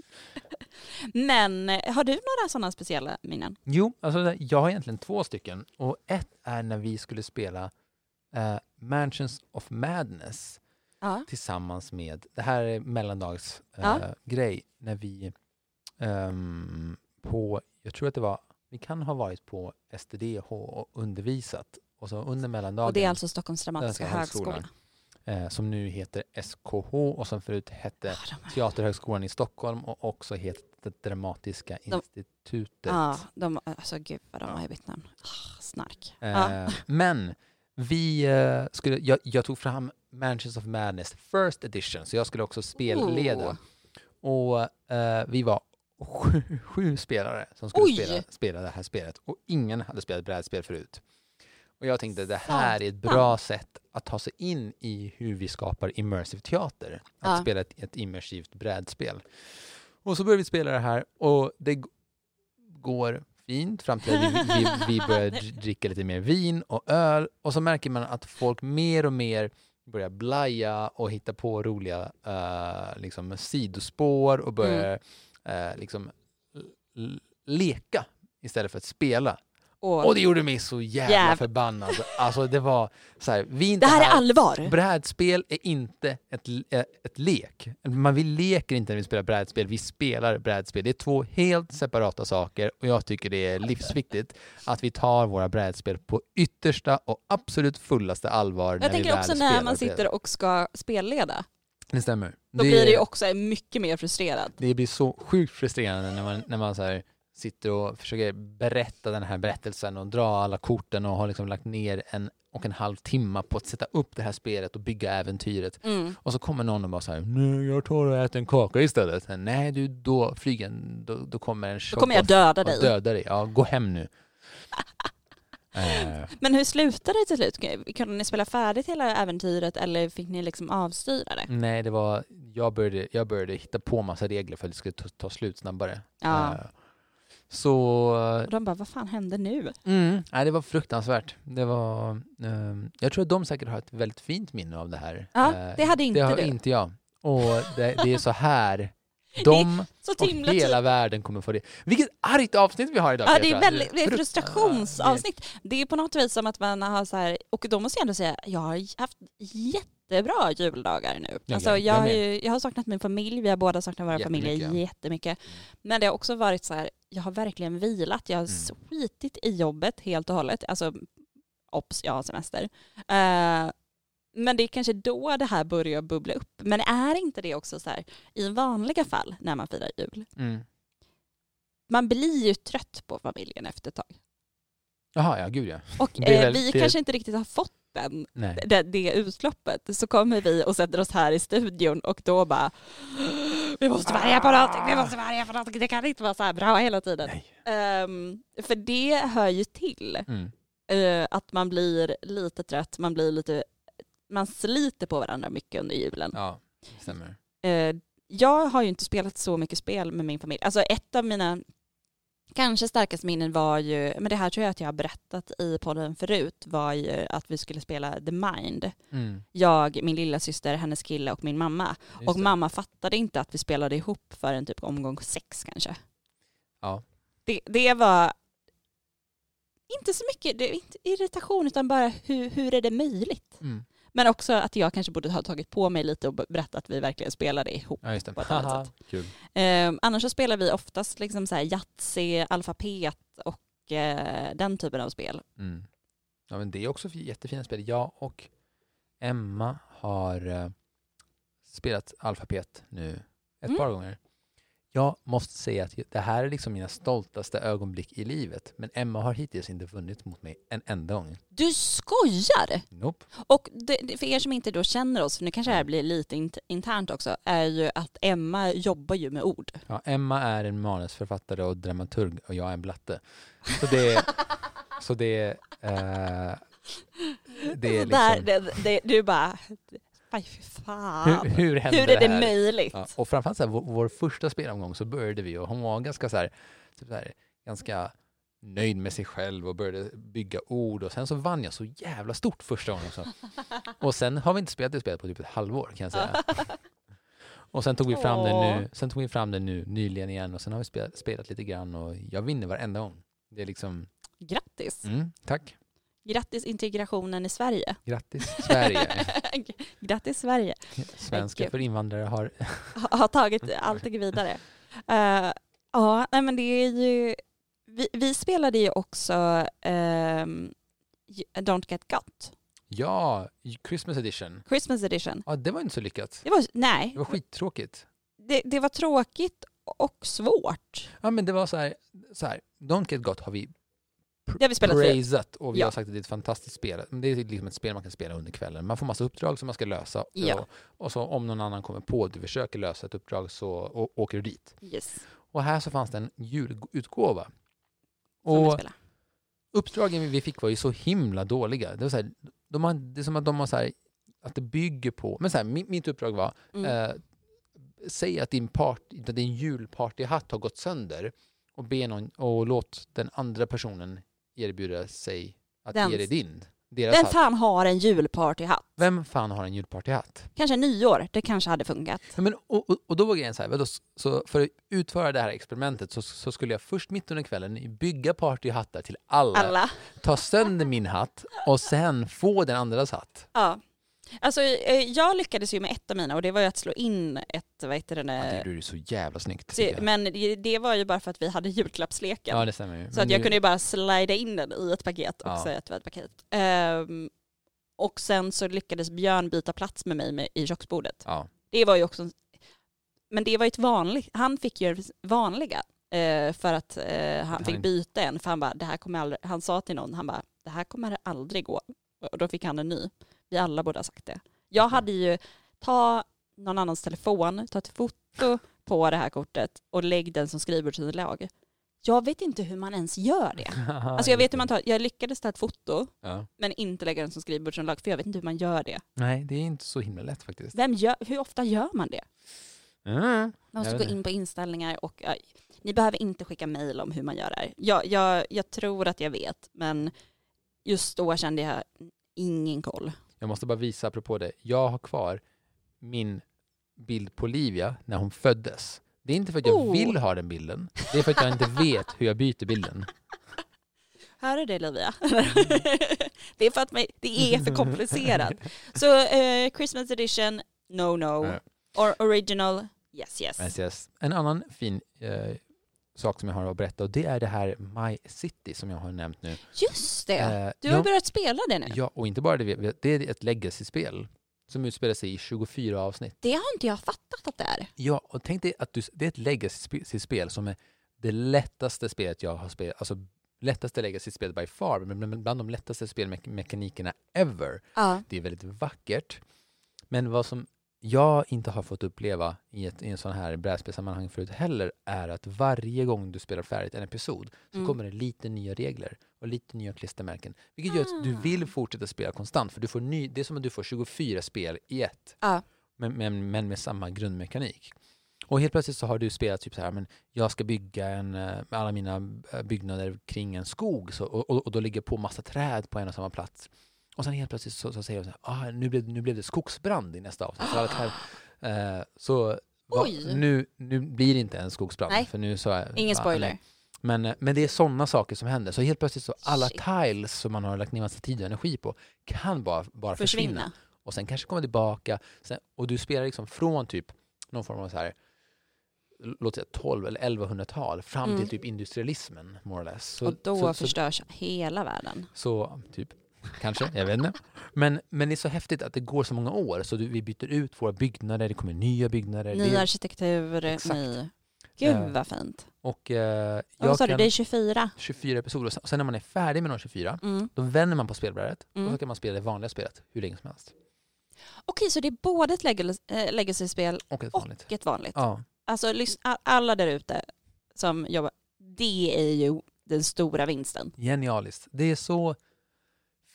Men eh, har du några sådana speciella minnen? Jo, alltså jag har egentligen två stycken. Och ett är när vi skulle spela eh, Mansions of Madness Ja. tillsammans med, det här är mellandags eh, Ja. när vi ehm, på, jag tror att det var, vi kan ha varit på STDH och undervisat. Och så under mellandagen, Och det är alltså Stockholms dramatiska högskola. högskolan. eh, som nu heter SKH och som förut hette Ah, Teaterhögskolan i Stockholm och också heter Dramatiska De- institutet. Ja, de, alltså gud vad de har bytt namn. Ah, snark. Eh, men vi eh, skulle, jag, jag tog fram Mansions of Madness First Edition, så jag skulle också spelleda. Oh. Och eh, vi var sju, sju spelare som skulle spela, spela det här spelet och ingen hade spelat brädspel förut. Och jag tänkte det här är ett bra sätt att ta sig in i hur vi skapar immersive teater. Att Ja. spela ett, ett immersivt brädspel. Och så börjar vi spela det här och det går fint fram till att vi, vi, vi börjar dr- dricka lite mer vin och öl och så märker man att folk mer och mer börjar blaja och hitta på roliga eh, liksom sidospår och börjar eh, liksom leka istället för att spela. Och, Och det gjorde mig så jävla Jäv- förbannad. Alltså det var så här, vi är inte det här är här. allvar. Brädspel är inte ett, eh, ett lek. Man vi leker inte när vi spelar brädspel, vi spelar brädspel. Det är två helt separata saker och jag tycker det är livsviktigt att vi tar våra brädspel på yttersta och absolut fullaste allvar när Jag vi tänker väl också när man sitter och ska spelleda. Det stämmer. Då blir det ju också mycket mer frustrerad. det blir så sjukt frustrerande när man, när man så här sitter och försöker berätta den här berättelsen och dra alla korten och har liksom lagt ner en och en halv timme på att sätta upp det här spelet och bygga äventyret. Mm. Och så kommer någon och bara så här, nej jag tar och äter en kaka istället. Nej du, då flyger då, då kommer en Då kommer jag döda dig. döda dig. Ja, gå hem nu. Eh, Men hur slutade det till slut? Kunde ni spela färdigt hela äventyret eller fick ni liksom avstyra det? nej, det var, jag började, jag började hitta på massa regler för att det skulle ta, ta slut snabbare. Ja. Eh, så Och de bara, vad fan hände nu? Mm. Nej, det var fruktansvärt. Det var, ehm, jag tror att de säkert har ett väldigt fint minne av det här. Ja, Eh, det hade inte det har du. inte jag. Och det, det är så här de Så och hela världen kommer få det. Vilket argt avsnitt vi har idag Ja, det är väldigt det är ett frustrationsavsnitt. Det är på något vis som att man har så här, och då måste jag ändå säga, jag har haft jättebra juldagar nu. Alltså, jag- jag, jag har ju, jag har saknat min familj, vi har båda saknat våra familjer Jättemycket. Men det har också varit så här, jag har verkligen vilat, jag har Mm. skitit i jobbet helt och hållet. Alltså, ops, jag har semester. Eh, men det är kanske då det här börjar bubbla upp. Men är inte det också så här, i vanliga fall när man firar jul, Mm. man blir ju trött på familjen efter ett tag. Jaha, ja gud ja. Och eh, väl- vi det- kanske inte riktigt har fått den, det, det utloppet. Så kommer vi och sätter oss här i studion och då bara vi måste värja på någonting, vi måste värja på någonting, det kan inte vara så här bra hela tiden. Ehm, för det hör ju till Mm. eh, att man blir lite trött, man blir lite, man sliter på varandra mycket under julen. Ja, det stämmer. Eh, jag har ju inte spelat så mycket spel med min familj. Alltså ett av mina kanske starkaste minnen var ju, men det här tror jag att jag har berättat i podden förut, var ju att vi skulle spela The Mind. Mm. Jag, min lilla syster, hennes kille och min mamma. Just och det. mamma fattade inte att vi spelade ihop förrän typ omgång sex kanske. Ja. Det, det var inte så mycket det inte irritation utan bara hur, hur är det möjligt? Mm. Men också att jag kanske borde ha tagit på mig lite och berättat att vi verkligen spelade ihop. Ja, just det. På ett annat sätt. Kul. Eh, annars så spelar vi oftast liksom så här Yatzy, alfabet och eh, den typen av spel. Mm. Ja, men det är också fi- jättefina spel. Jag och Emma har eh, spelat alfabet nu ett Mm. par gånger. Jag måste säga att det här är liksom mina stoltaste ögonblick i livet. Men Emma har hittills inte vunnit mot mig en enda gång. Du skojar! Nope. Och det, för er som inte då känner oss, för nu kanske det här blir lite int- internt också, är ju att Emma jobbar ju med ord. Ja, Emma är en manusförfattare och dramaturg och jag är en blatte. Så det, så det, eh, det är Så där, liksom... det, det, du bara, aj fy fan. Hur, hur hände Hur är det här? möjligt? Ja, och framförallt så här, vår, vår första spelomgång så började vi och hon var ganska så här, typ så här, ganska nöjd med sig själv och började bygga ord och sen så vann jag så jävla stort första gången också. Och sen har vi inte spelat det spelet på typ ett halvår kan jag säga. Och sen tog vi fram det nu, sen tog vi fram det nu nyligen igen och sen har vi spelat, spelat lite grann och jag vinner varenda gång. Det är liksom, Grattis! mm, tack. Grattis integrationen i Sverige. Grattis Sverige. Grattis Sverige. Svenska för invandrare har, Ha- Har tagit allting vidare. Eh, ja, nej men det är ju, vi, vi spelade ju också ehm, Don't Get Got, ja, Christmas edition. Christmas edition. Ja, det var inte så lyckat. Det var, nej, Det var skittråkigt. det, det var tråkigt och svårt. Ja men det var så här, så här Don't Get Got har vi Det har vi spelat praisat och vi Ja. har sagt att det är ett fantastiskt spel. Men det är liksom ett spel man kan spela under kvällen. Man får massa uppdrag som man ska lösa Ja. och, och så om någon annan kommer på att du försöker lösa ett uppdrag så åker du dit. Yes, Och här så fanns det en julutgåva. Och uppdragen vi fick var ju så himla dåliga. Det, var så här, de har, det är som att de har så här, att det bygger på, men så här, mitt, mitt uppdrag var, Mm. eh, säg att din, part, din julpartyhatt har gått sönder och, be någon, och låt den andra personen erbjuda sig att Den- ge dig din. Deras Vem hatt. fan har en julpartyhatt? Vem fan har en julpartyhatt? Kanske nyår, det kanske hade funkat. Ja, Men, och, och, och då var grejen så här, så för att utföra det här experimentet så, så skulle jag först mitt under kvällen bygga partyhattar till alla, Alla. ta sönder min hatt och sen få den andras hatt. Ja. Alltså eh, jag lyckades ju med ett av mina och det var ju att slå in ett, vad heter det, Ja, det gjorde du så jävla snyggt. Jag. men det- var ju bara för att vi hade julklappsleken. Ja, det stämmer ju. Så Men att jag kunde ju bara slida in den i ett paket och Ja. säga att det var ett paket. Ehm, och sen så lyckades Björn byta plats med mig med, i köksbordet. Ja, Det var ju också, men det var ju ett vanligt, han fick ju vanliga. eh, för att eh, han fick byta en, för han bara, det här kommer aldrig, han sa till någon, han bara, det här kommer aldrig gå. Och då fick han en ny. Vi alla borde ha sagt det. Jag hade ju, ta någon annans telefon, ta ett foto på det här kortet och lägg den som skrivbordsunderlag. Jag vet inte hur man ens gör det. Alltså jag vet hur man tar, jag lyckades ta ett foto Ja. men inte lägga den som skrivbordsunderlag för jag vet inte hur man gör det. Nej, det är inte så himla lätt faktiskt. Vem gör, hur ofta gör man det? Mm. Man måste gå in på inställningar och ja, ni behöver inte skicka mejl om hur man gör det här. Jag, jag, jag tror att jag vet men just då kände jag ingen koll. Jag måste bara visa apropå det. Jag har kvar min bild på Livia när hon föddes. Det är inte för att jag Oh. vill ha den bilden. Det är för att jag inte vet hur jag byter bilden. Hör du det Livia? det är för att det är för komplicerat. Så eh, Christmas edition, no no. Or original, yes yes. Men yes. En annan fin eh, sak som jag har att berätta och det är det här My City som jag har nämnt nu. Just det, Eh, du har ja, börjat spela det nu. ja, och inte bara det, det är ett legacy-spel som utspelar sig i 24 avsnitt. Det har inte jag fattat att det är. Ja, och tänk dig att du, det är ett legacy-spel som är det lättaste spelet jag har spelat, alltså lättaste legacy-spelet by far, men bland de lättaste spelmekanikerna ever. Ja. Det är väldigt vackert. Men vad som jag inte har fått uppleva i, ett, i en sån här brädspelssammanhang förut heller är att varje gång du spelar färdigt en episod så Mm. kommer det lite nya regler och lite nya klistermärken. Vilket gör att du Ah. vill fortsätta spela konstant för du får ny, det är som att du får 24 spel i ett. Ja. Men, men, men med samma grundmekanik. Och helt plötsligt så har du spelat typ så här, men jag ska bygga en, eh, med alla mina eh, byggnader kring en skog så, och, och, och då ligger på massa träd på en och samma plats. Och sen helt plötsligt så, så säger jag så här, ah, nu, blev, nu blev det skogsbrand i nästa avsnitt. Så, träd, eh, så va, nu, nu blir det inte en skogsbrand. Nej. För nu så är, Ingen va, spoiler. nej. Men, eh, men det är sådana saker som händer. Så helt plötsligt så alla Shit. tiles som man har lagt ner massa tid och energi på kan bara, bara försvinna Försvinna. och sen kanske komma tillbaka. Sen, och du spelar liksom från typ någon form av så här låt säga 12 eller 1100-tal fram Mm. till typ industrialismen more or less. Så, och då så, så, förstörs hela världen. så typ kanske, jag vet inte. Men, men det är så häftigt att det går så många år så du, vi byter ut våra byggnader, det kommer nya byggnader. Ny det, arkitektur, Exakt. ny... Gud Eh, vad fint. och eh, jag sa du, kan det är 24? 24 episoder och sen, och när man är färdig med de 24 Mm. då vänder man på spelbrädet och Mm. så kan man spela det vanliga spelet hur länge som helst. Okej, så det är både ett eh, legacy-spel Och ett och vanligt. ett vanligt? Ja. Alltså alla där ute som jobbar, det är ju den stora vinsten. Genialiskt. Det är så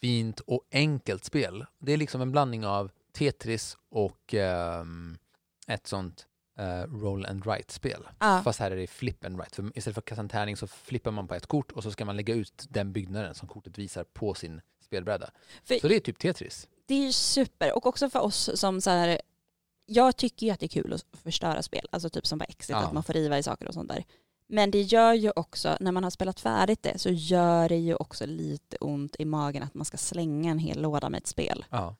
fint och enkelt spel. Det är liksom en blandning av Tetris och ehm, ett sånt eh, roll and write-spel. Ja. Fast här är det flip and write. För istället för att kasta en tärning så flippar man på ett kort och så ska man lägga ut den byggnaden som kortet visar på sin spelbräda. För- Så det är typ Tetris. Det är super. Och också för oss som så här, jag tycker ju att det är kul att förstöra spel, alltså typ som på Exit, Ja. att man får riva i saker och sånt där. Men det gör ju också, när man har spelat färdigt det, så gör det ju också lite ont i magen att man ska slänga en hel låda med ett spel. Ja.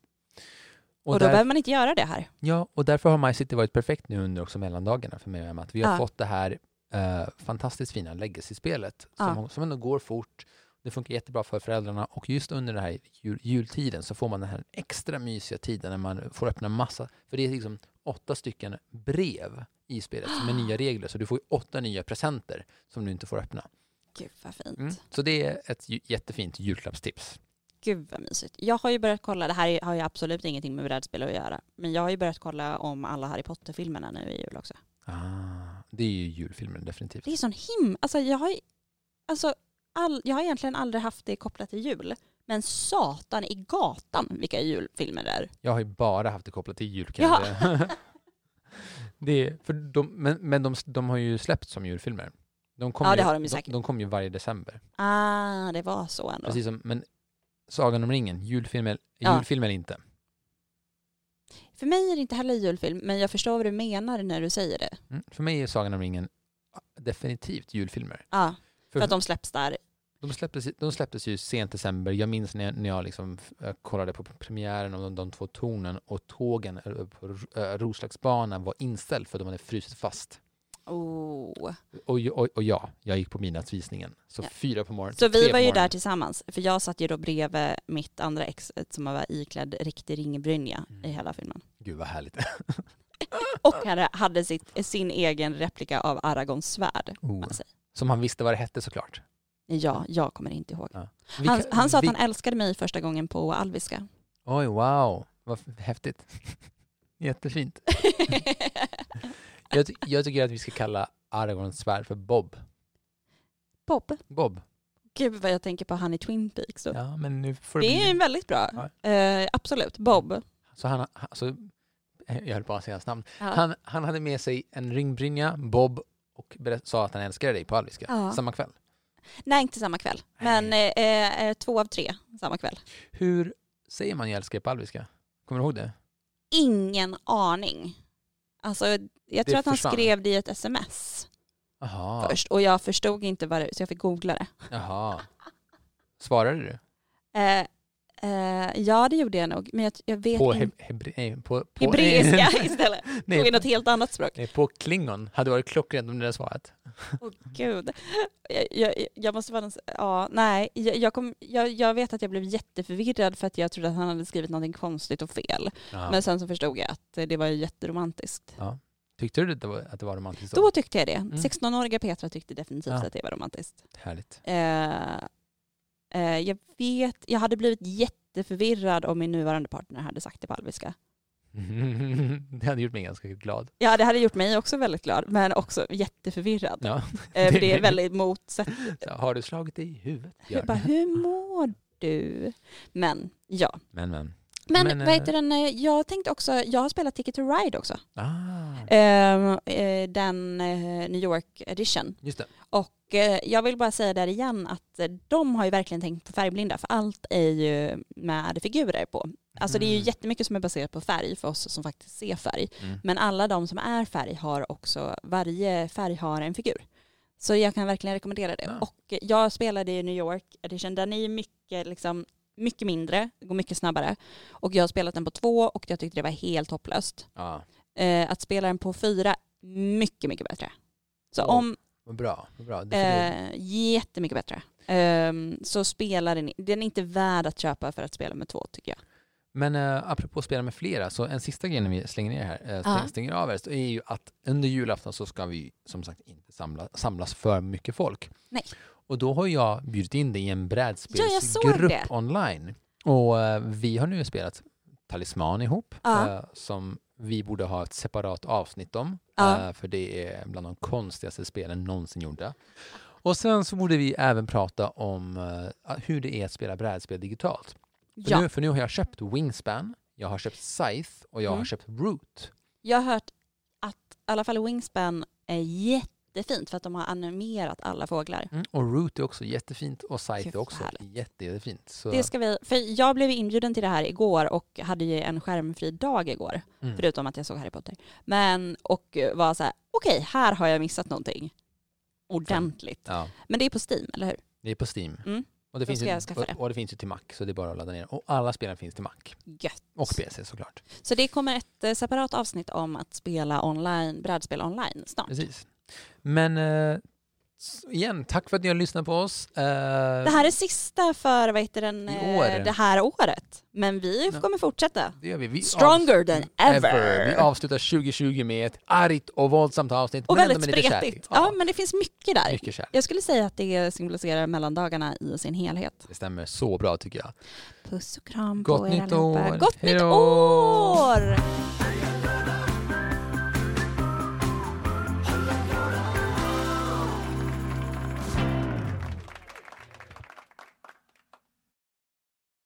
Och, Och, då där, behöver man inte göra det här. ja, och därför har My City varit perfekt nu under också mellandagarna för mig och Emma. Vi har Ja. fått det här eh, fantastiskt fina legacy-spelet som, Ja. som ändå går fort. Det funkar jättebra för föräldrarna och just under den här jul, jultiden så får man den här extra mysiga tiden när man får öppna massa, för det är liksom åtta stycken brev i spelet med nya regler, så du får ju åtta nya presenter som du inte får öppna. Gud vad fint. Mm. Så det är ett jättefint julklappstips. Gud vad mysigt. Jag har ju börjat kolla, det här har ju absolut ingenting med brädspel att göra, men jag har ju börjat kolla om alla Harry Potter-filmerna nu i jul också. Ah, det är ju julfilmer definitivt. Det är sån him... Alltså jag har. Alltså all, jag har egentligen aldrig haft det kopplat till jul. Men satan i gatan vilka julfilmer det är. Jag har ju bara haft det kopplat till jul kan jag säga. det är, för de, men men de, de har ju släppt som julfilmer. De kom Ja, ju, det har de ju de, säkert. de kom ju varje december. Ah, det var så ändå. Precis som, men Sagan om ringen, julfilm, eller- Ja. julfilm eller inte? För mig är det inte heller julfilm, men jag förstår vad du menar när du säger det. Mm. För mig är Sagan om ringen definitivt julfilmer. Ja, För, för att de släpps där. De, släpptes, de släpptes ju sent december. Jag minns när jag, när jag liksom, eh, kollade på premiären av de, de två tornen och tågen eh, på uh, Roslagsbanan var inställd för de hade frusit fast. Oh. Och, och, och ja, jag gick på midnattsvisningen. Så Ja. fyra på morgonen. Så vi var ju där tillsammans, för jag satt ju då bredvid mitt andra ex som var iklädd riktig ringbrynja Mm. i hela filmen. Gud vad härligt. Och han hade sitt, sin egen replika av Aragons svärd. Oh. Som han visste vad det hette såklart. Ja, jag kommer inte ihåg. Vi Han, kan- han sa att vi- han älskade mig första gången på alviska. Oj, wow. Vad häftigt. Jättefint. Jag, jag tycker att vi ska kalla Aragorns svärd för Bob. Bob. Bob. Gud vad jag tänker på han i Twin Peaks. Då. Ja, men nu får det det är bli... väldigt bra. Ja. Eh, absolut, Bob. Så han, han- så, jag höll på att säga hans namn. Ja. Han, han hade med sig en ringbrynja, Bob, och sa att han älskade dig på alviska. Ja. Samma kväll. Nej, inte samma kväll. Men eh, eh, två av tre samma kväll. Hur säger man jag älskar dig på alviska? Kommer du ihåg det? Ingen aning. Alltså, jag tror att han försvann. skrev det i ett sms Jaha. först och jag förstod inte vad det så jag fick googla det. Jaha. Svarade du? Eh, eh, ja, det gjorde jag nog. Men jag, jag vet På, hebre, nej, på, på Hebreiska istället. nej, in något helt annat språk. nej, på klingon hade varit klockrent om det hade svarat. Åh gud. Jag, jag, jag måste vara... Ja, nej. Jag, kom, jag, vet att jag blev jätteförvirrad för att jag trodde att han hade skrivit någonting konstigt och fel. Ja. Men sen så förstod jag att det var jätteromantiskt. Tyckte du att det var, att det var romantiskt? Då tyckte jag det. Mm. 16-åriga Petra tyckte definitivt Ja. att det var romantiskt. Härligt. Eh, jag vet, jag hade blivit jätteförvirrad om min nuvarande partner hade sagt det på alviska. det hade gjort mig ganska glad. Ja, det hade gjort mig också väldigt glad, men också jätteförvirrad. Ja. Eh, för det är väldigt motsatt. Så, har du slagit dig i huvudet? Björn? bara, hur mår du? Men ja. Men men. Men, Men, vad eh, heter den, eh, jag tänkte också, jag har spelat Ticket to Ride också. Ah, Ehm, eh, den eh, New York edition. just det. Och eh, jag vill bara säga där igen att eh, de har ju verkligen tänkt på färgblinda för allt är ju med figurer på. Alltså det är ju Mm. jättemycket som är baserat på färg för oss som faktiskt ser färg. Mm. Men alla de som är färg har också, varje färg har en figur. Så jag kan verkligen rekommendera det. Ja. Och eh, jag spelade i New York edition, den är ju mycket, liksom, mycket mindre, går mycket snabbare. Och jag har spelat den på två och jag tyckte det var helt hopplöst. Ja, Eh, att spela den på fyra, mycket, mycket bättre. Så Wow. om, vad bra. Vad bra. Det får det- Eh, jättemycket bättre. Ehm, så spelar den, den är inte värd att köpa för att spela med två tycker jag. Men uh, apropå att spela med flera, så en sista grej när vi slänger ner här, Ja. stäng, stänger av er, så är ju att under julafton så ska vi som sagt inte samla, samlas för mycket folk. Nej. Och då har jag bjudit in dig i en Ja, brädspelsgrupp det. online. Och eh, vi har nu spelat Talisman ihop, Ja. eh, som vi borde ha ett separat avsnitt om, Ja. eh, för det är bland de konstigaste spelen någonsin gjorda. Och sen så borde vi även prata om hur det är att spela brädspel digitalt. För, Ja, nu, för nu har jag köpt Wingspan, jag har köpt Scythe och jag Mm. har köpt Root. jag har hört att i alla fall Wingspan är jättefint för att de har animerat alla fåglar. Mm. Och Root är också jättefint och Gud, är också jätte, jättefint. Så, Det ska vi, för jag blev inbjuden till det här igår och hade ju en skärmfri dag igår, mm. förutom att jag såg Harry Potter. Men, och var så här, okej, här har jag missat någonting ordentligt. ja, Men det är på Steam, eller hur? det är på Steam. Mm. Och, det finns ju, och, och det finns ju till Mac, så det är bara att ladda ner. Och alla spelen finns till Mac. Gött. Och PC såklart. Så det kommer ett eh, separat avsnitt om att spela online, brädspel online snart. Precis. Men eh, igen, tack för att ni har lyssnat på oss. Eh, Det här är sista för vad heter den, eh, år. det här året. Men vi Ja. kommer fortsätta. det gör vi. vi Stronger than ever. Vi avslutar 2020 med ett argt och våldsamt avsnitt. Och men väldigt ändå med lite spretigt. kärlek. Ja, men det finns mycket där. mycket kärlek. Jag skulle säga att det symboliserar mellandagarna i sin helhet. Det stämmer så bra tycker jag. Puss och kram Gott på er allihopa. Gott Hej nytt år!